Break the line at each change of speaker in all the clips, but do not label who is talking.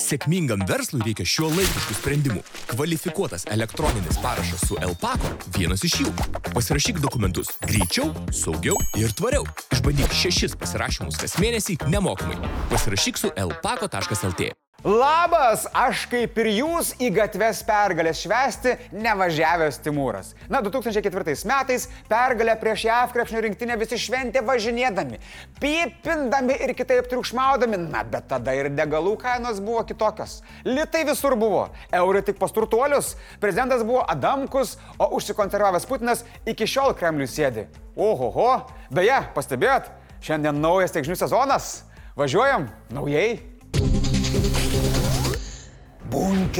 Sėkmingam verslui reikia šio laikiškų sprendimų. Kvalifikuotas elektroninis parašas su LPACO - vienas iš jų. Pasirašyk dokumentus greičiau, saugiau ir tvariau. Išbandyk šešis pasirašymus kas mėnesį nemokamai. Pasirašyk su lpaco.lt.
Labas, aš kaip ir jūs į gatves pergalės švesti nevažiavęs Timūras. Na, 2004 metais pergalę prieš JAV krepšinio rinktinę visi šventė važinėdami, pipindami ir kitaip triukšmaudami, na, bet tada ir degalų kainos buvo kitokios. Litai visur buvo, eurai tik pasturtuolius, prezidentas buvo Adamkus, o užsikonservavęs Putinas iki šiol Kremliui sėdi. Ohoho, beje, pastebėt, šiandien naujas tiekžinių sezonas. Važiuojam naujai.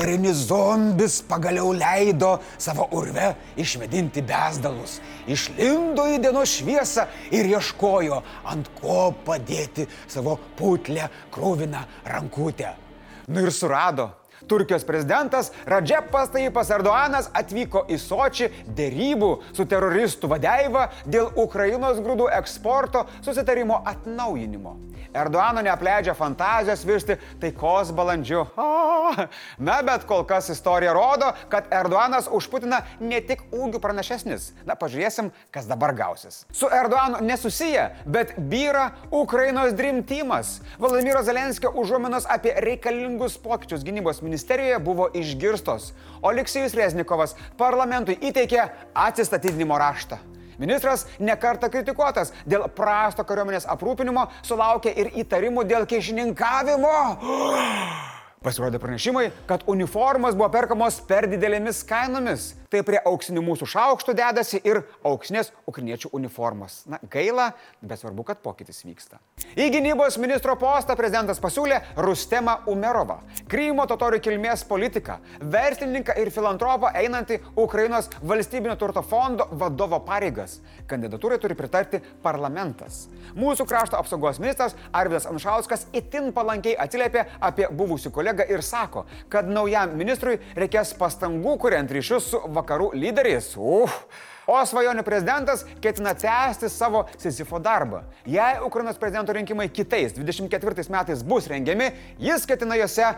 Bunkerinis zombis pagaliau leido savo urve išvedinti besdalus. Išlindo į dienos šviesą ir ieškojo, ant ko padėti savo putlę krūviną rankutę. Nu ir surado. Turkijos prezidentas Radžepas Taipas Erdoanas atvyko į Sočį dėrybų su teroristų vadeiva dėl Ukrainos grūdų eksporto susitarimo atnaujinimo. Erdoano neapleidžia fantazijos virsti taikos balandžiu. O, na, bet kol kas istorija rodo, kad Erdoanas už Putiną ne tik ūgių pranašesnis. Na, pažiūrėsim, kas dabar gausis. Su Erdoanu nesusiję, bet vyra Ukrainos Dream Teamas. Vladimiro Zelenskio užuominos apie reikalingus pokyčius gynybos ministerijoje buvo išgirstos. Oleksijus Reznikovas parlamentui įteikė atsistatydinimo raštą. Ministras nekarta kritikuotas dėl prasto kariuomenės aprūpinimo, sulaukė ir įtarimų dėl kišininkavimo. Pasirodė pranešimai, kad uniformos buvo perkamos per didelėmis kainomis. Tai prie auksinių mūsų šaukštų dedasi ir auksinės ukriniečių uniformos. Na, gaila, bet svarbu, kad pokytis vyksta. Į gynybos ministro postą prezidentas pasiūlė Rustemą Umerovą, Krymo totorių kilmės politiką, verslininką ir filantropą einantį Ukrainos valstybinio turto fondo vadovo pareigas. Kandidatūrai turi pritarti parlamentas. Mūsų krašto apsaugos ministras Arvidas Anšauskas itin palankiai atsiliepė apie buvusių kolegą ir sako, kad naujam ministrui reikės pastangų, kuriant ryšius su vakarų lyderiais. Uf. O svajonių prezidentas ketina tęsti savo Sizifo darbą. Jei Ukrainos prezidento rinkimai kitais 24 metais bus rengiami, jis ketina juose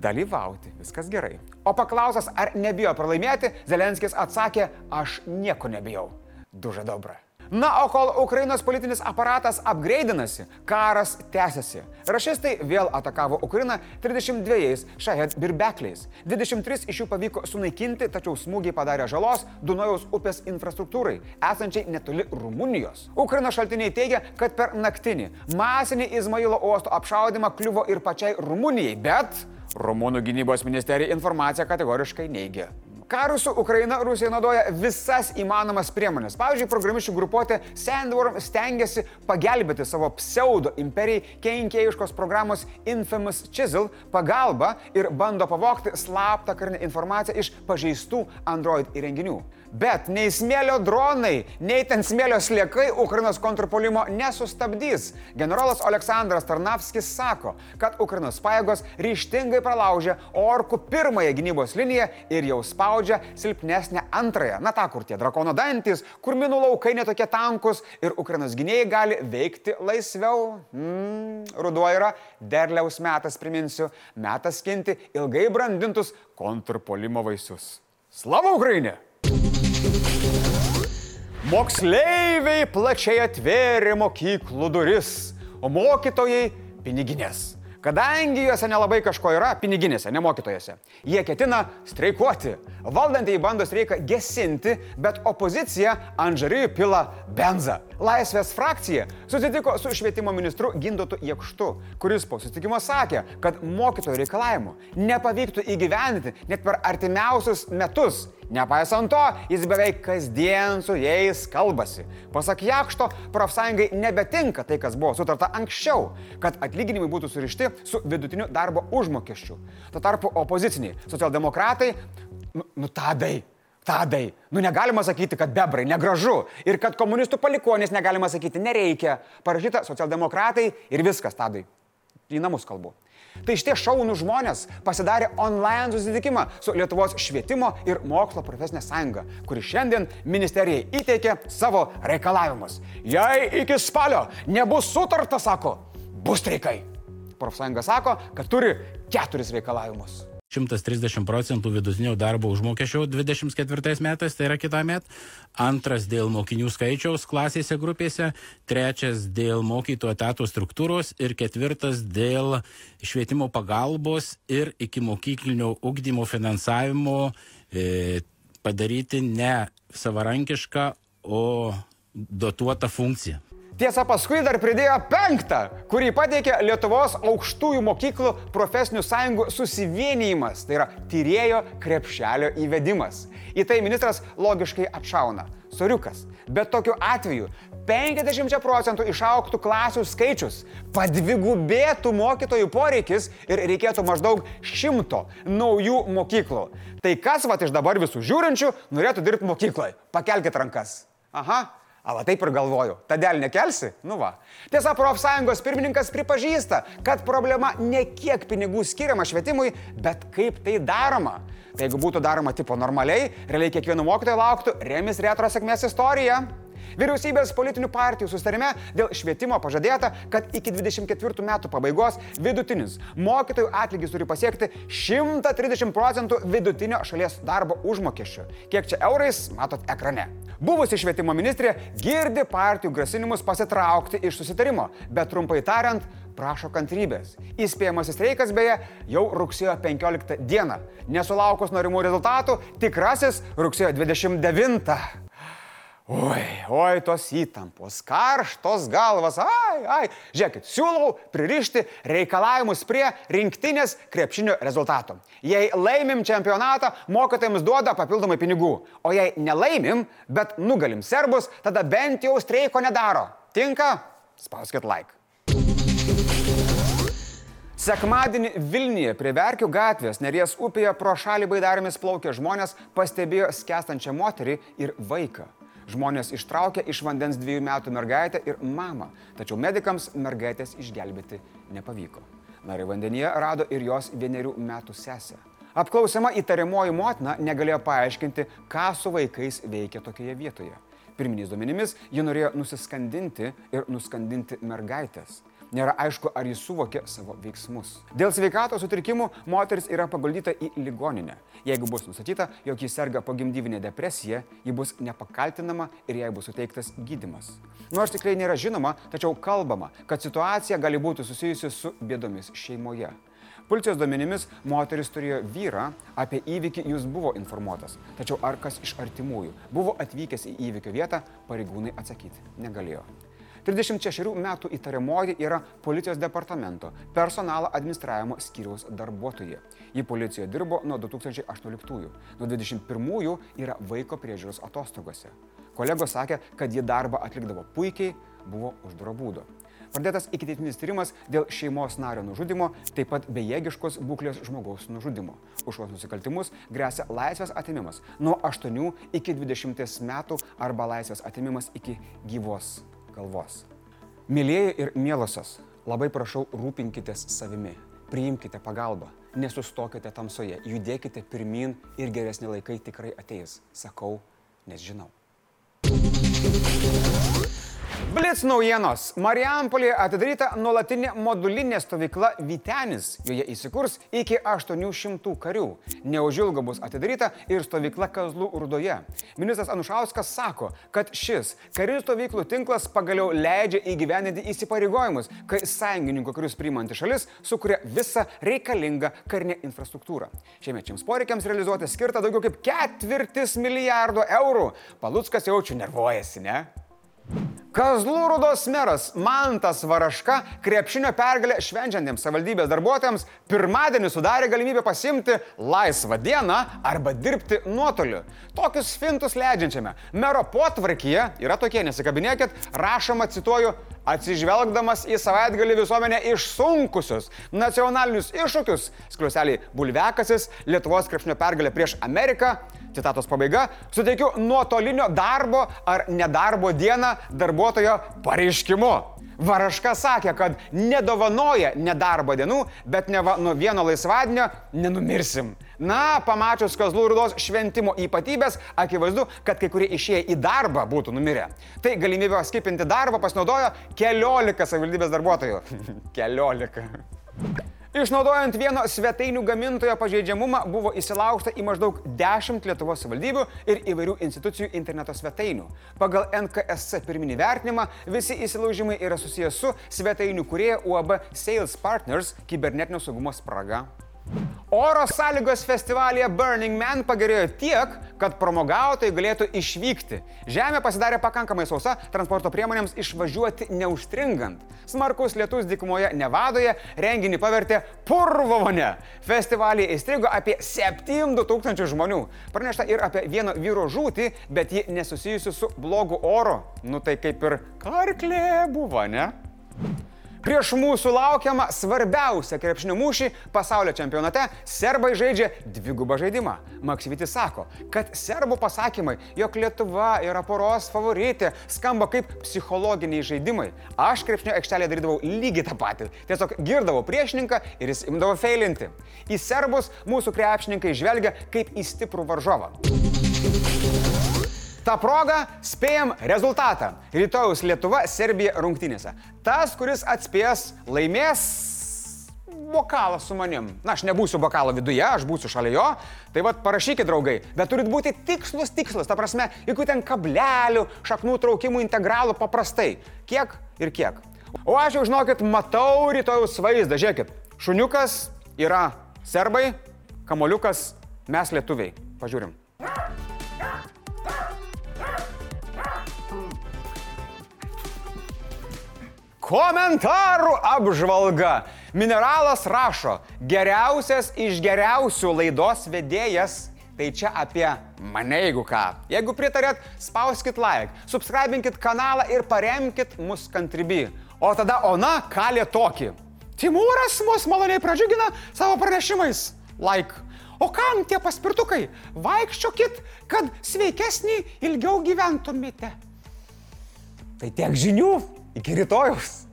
dalyvauti. Viskas gerai. O paklausas, ar nebijo pralaimėti, Zelenskis atsakė, aš nieko nebijau. Duža dobra. Na, o kol Ukrainos politinis aparatas apgreidinasi, karas tęsiasi. Rašistai vėl atakavo Ukrainą 32 šahed birbekliais. 23 iš jų pavyko sunaikinti, tačiau smūgiai padarė žalos Dunojaus upės infrastruktūrai, esančiai netoli Rumunijos. Ukrainos šaltiniai teigia, kad per naktinį masinį Izmailo uosto apšaudimą kliuvo ir pačiai Rumunijai, bet Rumunų gynybos ministerija informaciją kategoriškai neigia. Karui su Ukraina Rusija naudoja visas įmanomas priemonės. Pavyzdžiui, programišių grupuotė Sandworm stengiasi pagelbėti savo pseudo imperijai kenkėjiškos programos Infamous Chisel pagalba ir bando pavokti slaptą karinę informaciją iš pažeistų Android įrenginių. Bet nei smėlio dronai, nei ten smėlio sliekai Ukrainos kontrpolimo nesustabdys. Generolas Aleksandras Tarnavskis sako, kad Ukrainos pajėgos ryštingai pralaužė orkų pirmąją gynybos liniją ir jau spaudžia silpnesnę antrąją. Na tą, kur tie drakono dantis, kur minų laukai netokie tankus ir Ukrainos gynėjai gali veikti laisviau. Mm, ruduo yra derliaus metas, priminsiu, metas skinti ilgai brandintus kontrpolimo vaisius. Slava Ukrainė! Moksleiviai plačiai atvėrė mokyklų duris, o mokytojai piniginės. Kadangi juose nelabai kažko yra, piniginėse, ne mokytojose, jie ketina streikuoti. Valdantieji bando streiką gesinti, bet opozicija ant žarijų pila benzą. Laisvės frakcija susitiko su švietimo ministru Gindotu Jekštu, kuris po susitikimo sakė, kad mokytojų reikalavimų nepavyktų įgyvendinti net per artimiausius metus. Nepaisant to, jis beveik kasdien su jais kalbasi. Pasak Jakšto, profsąjungai nebetinka tai, kas buvo sutarta anksčiau, kad atlyginimai būtų surišti su vidutiniu darbo užmokesčiu. Tuo tarpu opoziciniai socialdemokratai, nu, nu tadai, Tadai, nu negalima sakyti, kad bebrai negražu ir kad komunistų palikonis negalima sakyti nereikia. Parašyta socialdemokratai ir viskas, tadai. Į namus kalbu. Tai šitie šaunų žmonės pasidarė online susitikimą su Lietuvos švietimo ir mokslo profesinė sąjunga, kuri šiandien ministerijai įteikė savo reikalavimus. Jei iki spalio nebus sutarta, sako, bus streikai. Profsąjunga sako, kad turi keturis reikalavimus.
130 procentų vidutinio darbo užmokesčio 24 metais, tai yra kitą metą. Antras dėl mokinių skaičiaus klasėse grupėse. Trečias dėl mokytojų etato struktūros. Ir ketvirtas dėl švietimo pagalbos ir iki mokyklinio ugdymo finansavimo e, padaryti ne savarankišką, o dotuotą funkciją.
Tiesa, paskui dar pridėjo penktą, kurį pateikė Lietuvos aukštųjų mokyklų profesinių sąjungų susivienijimas, tai yra tyrėjo krepšelio įvedimas. Į tai ministras logiškai atšauna. Soriukas. Bet tokiu atveju 50 procentų išauktų klasių skaičius, padvigubėtų mokytojų poreikis ir reikėtų maždaug šimto naujų mokyklų. Tai kas va iš dabar visų žiūrinčių norėtų dirbti mokykloje? Pakelkite rankas. Aha, Ava taip ir galvoju, tadėl nekelsi? Nu va. Tiesa, profsąjungos pirmininkas pripažįsta, kad problema ne kiek pinigų skiriama švietimui, bet kaip tai daroma. Tai jeigu būtų daroma tipo normaliai, realiai kiekvieno mokytojo lauktų remis retro sėkmės istorija. Vyriausybės politinių partijų sustarime dėl švietimo pažadėta, kad iki 24 metų pabaigos vidutinis mokytojų atlygis turi pasiekti 130 procentų vidutinio šalies darbo užmokesčio. Kiek čia eurais, matot ekrane. Buvusi švietimo ministrė girdi partijų grasinimus pasitraukti iš susitarimo, bet trumpai tariant, prašo kantrybės. Įspėjamasis streikas beje jau rugsėjo 15 dieną. Nesulaukus norimų rezultatų, tikrasis rugsėjo 29. Oi, oi, tos įtampos, karštos galvas, ai, ai. Žiūrėkit, siūlau pririšti reikalavimus prie rinktinės krepšinio rezultatų. Jei laimim čempionatą, mokytojams duoda papildomai pinigų. O jei nelaimim, bet nugalim serbus, tada bent jau streiko nedaro. Tinka? Spauskit like. Sekmadienį Vilniuje prie Verkių gatvės Neries upėje pro šalį baidarėmis plaukė žmonės, pastebėjo skestančią moterį ir vaiką. Žmonės ištraukė iš vandens dviejų metų mergaitę ir mamą, tačiau medikams mergaitės išgelbėti nepavyko. Nari vandenyje rado ir jos vienerių metų sesę. Apklausima įtariamoji motina negalėjo paaiškinti, ką su vaikais veikia tokioje vietoje. Pirminiais duomenimis ji norėjo nusiskandinti ir nuskandinti mergaitės. Nėra aišku, ar jis suvokė savo veiksmus. Dėl sveikatos sutrikimų moteris yra paguldyta į ligoninę. Jeigu bus nustatyta, jog jis serga pogimdyvinė depresija, ji bus nepakaltinama ir jai bus suteiktas gydimas. Nors tikrai nėra žinoma, tačiau kalbama, kad situacija gali būti susijusi su bėdomis šeimoje. Policijos duomenimis moteris turėjo vyrą, apie įvykį jis buvo informuotas. Tačiau ar kas iš artimųjų buvo atvykęs į įvykio vietą, pareigūnai atsakyti negalėjo. 36 metų įtariamoji yra policijos departamento personalo administravimo skyriaus darbuotoja. Ji policijoje dirbo nuo 2018-ųjų. Nuo 21-ųjų yra vaiko priežiūros atostogose. Kolegos sakė, kad ji darbą atlikdavo puikiai, buvo uždaro būdo. Pradėtas ikiteisminis tyrimas dėl šeimos nario nužudimo, taip pat bejėgiškos būklės žmogaus nužudimo. Už šios nusikaltimus grėsia laisvės atimimas nuo 8 iki 20 metų arba laisvės atimimas iki gyvos galvos. Mylėjai ir mielosios, labai prašau rūpinkitės savimi, priimkite pagalbą, nesustokite tamsoje, judėkite pirmin ir geresni laikai tikrai ateis. Sakau, nes žinau. Blitz naujienos. Marijampolėje atidaryta nuolatinė modulinė stovykla Vitenis. Joje įsikurs iki 800 karių. Neužilgo bus atidaryta ir stovykla Kazlų Urdoje. Ministras Anušauskas sako, kad šis karinių stovyklų tinklas pagaliau leidžia įgyveninti įsipareigojimus, kai sąjungininkų karius priimanti šalis sukuria visą reikalingą karinę infrastruktūrą. Šiemečiams poreikiams realizuoti skirta daugiau kaip ketvirtis milijardo eurų. Paluckas jaučiu nervuojasi, ne? Kazlų Rudos meras Mantas Varaška krepšinio pergalę švenčiantiems savivaldybės darbuotojams pirmadienį sudarė galimybę pasimti laisvą dieną arba dirbti nuotoliu. Tokius fintus leidžiančiame mero potvarkyje yra tokie, nesikabinėkit, rašoma, cituoju, atsižvelgdamas į savaitgalį visuomenę išsunkusius nacionalinius iššūkius, skliuseliai Bulvekasis, Lietuvos krepšinio pergalė prieš Ameriką, citatos pabaiga, suteikiu nuotolinio darbo ar nedarbo dieną darbuotojo pareiškimu. Varaška sakė, kad nedovanoja nedarbo dienų, bet ne nuo vieno laisvadienio nenumirsim. Na, pamačius Kazlų rudos šventimo ypatybės, akivaizdu, kad kai kurie išėję į darbą būtų numirę. Tai galimybę skipinti darbą pasinaudojo keliolika savivaldybės darbuotojų. keliolika. Išnaudojant vieno svetainių gamintojo pažeidžiamumą buvo įsilaužta į maždaug 10 Lietuvos savivaldybių ir įvairių institucijų interneto svetainių. Pagal NKSC pirminį vertinimą visi įsilaužimai yra susijęs su svetainių kurieja UAB Sales Partners kibernetinio saugumo spraga. Oro sąlygos festivalyje Burning Man pagerėjo tiek, kad pramogautojai galėtų išvykti. Žemė pasidarė pakankamai sausa transporto priemonėms išvažiuoti neužstringant. Smarkus lietus dykumoje Nevadoje renginį pavertė purvovone. Festivalyje įstrigo apie 7 tūkstančių žmonių. Pranešta ir apie vieno vyro žūtį, bet ji nesusijusi su blogu oru. Nu tai kaip ir karklė buvo, ne? Prieš mūsų laukiamą svarbiausią krepšinio mūšį pasaulio čempionate serbai žaidžia dvigubą žaidimą. Maksyvitis sako, kad serbų pasakymai, jog Lietuva yra poros favoritė, skamba kaip psichologiniai žaidimai. Aš krepšinio aikštelėje darydavau lygiai tą patį. Tiesiog girdavau priešininką ir jis imdavo feilinti. Į serbus mūsų krepšininkai žvelgia kaip į stiprų varžovą. Ta proga spėjam rezultatą. Rytojus Lietuva, Serbija rungtynėse. Tas, kuris atspės, laimės bokalą su manim. Na, aš nebūsiu bokalo viduje, aš būsiu šalia jo. Tai vad parašykit, draugai. Bet turit būti tikslus, tikslus. Ta prasme, jokių ten kablelių, šaknų traukimų integralų paprastai. Kiek ir kiek. O aš jau žinokit, matau rytojus vaizdą. Žiūrėkit, šuniukas yra serbai, kamoliukas mes lietuviai. Pažiūrim. Komentarų apžvalga. Mineralas rašo, geriausias iš geriausių laidos vedėjas. Tai čia apie mane, jeigu ką. Jeigu pritarėt, spauskit like, subscribinkit kanalą ir paremkit mus kantribį. O tada Ona kalė tokį. Timūras mus maloniai pradžiugina savo pranešimais. Like. O kam tie paspirtukai? Vaikščiokit, kad sveikesnį ilgiau gyventumėte. Tai tiek žinių. Iki rytojaus.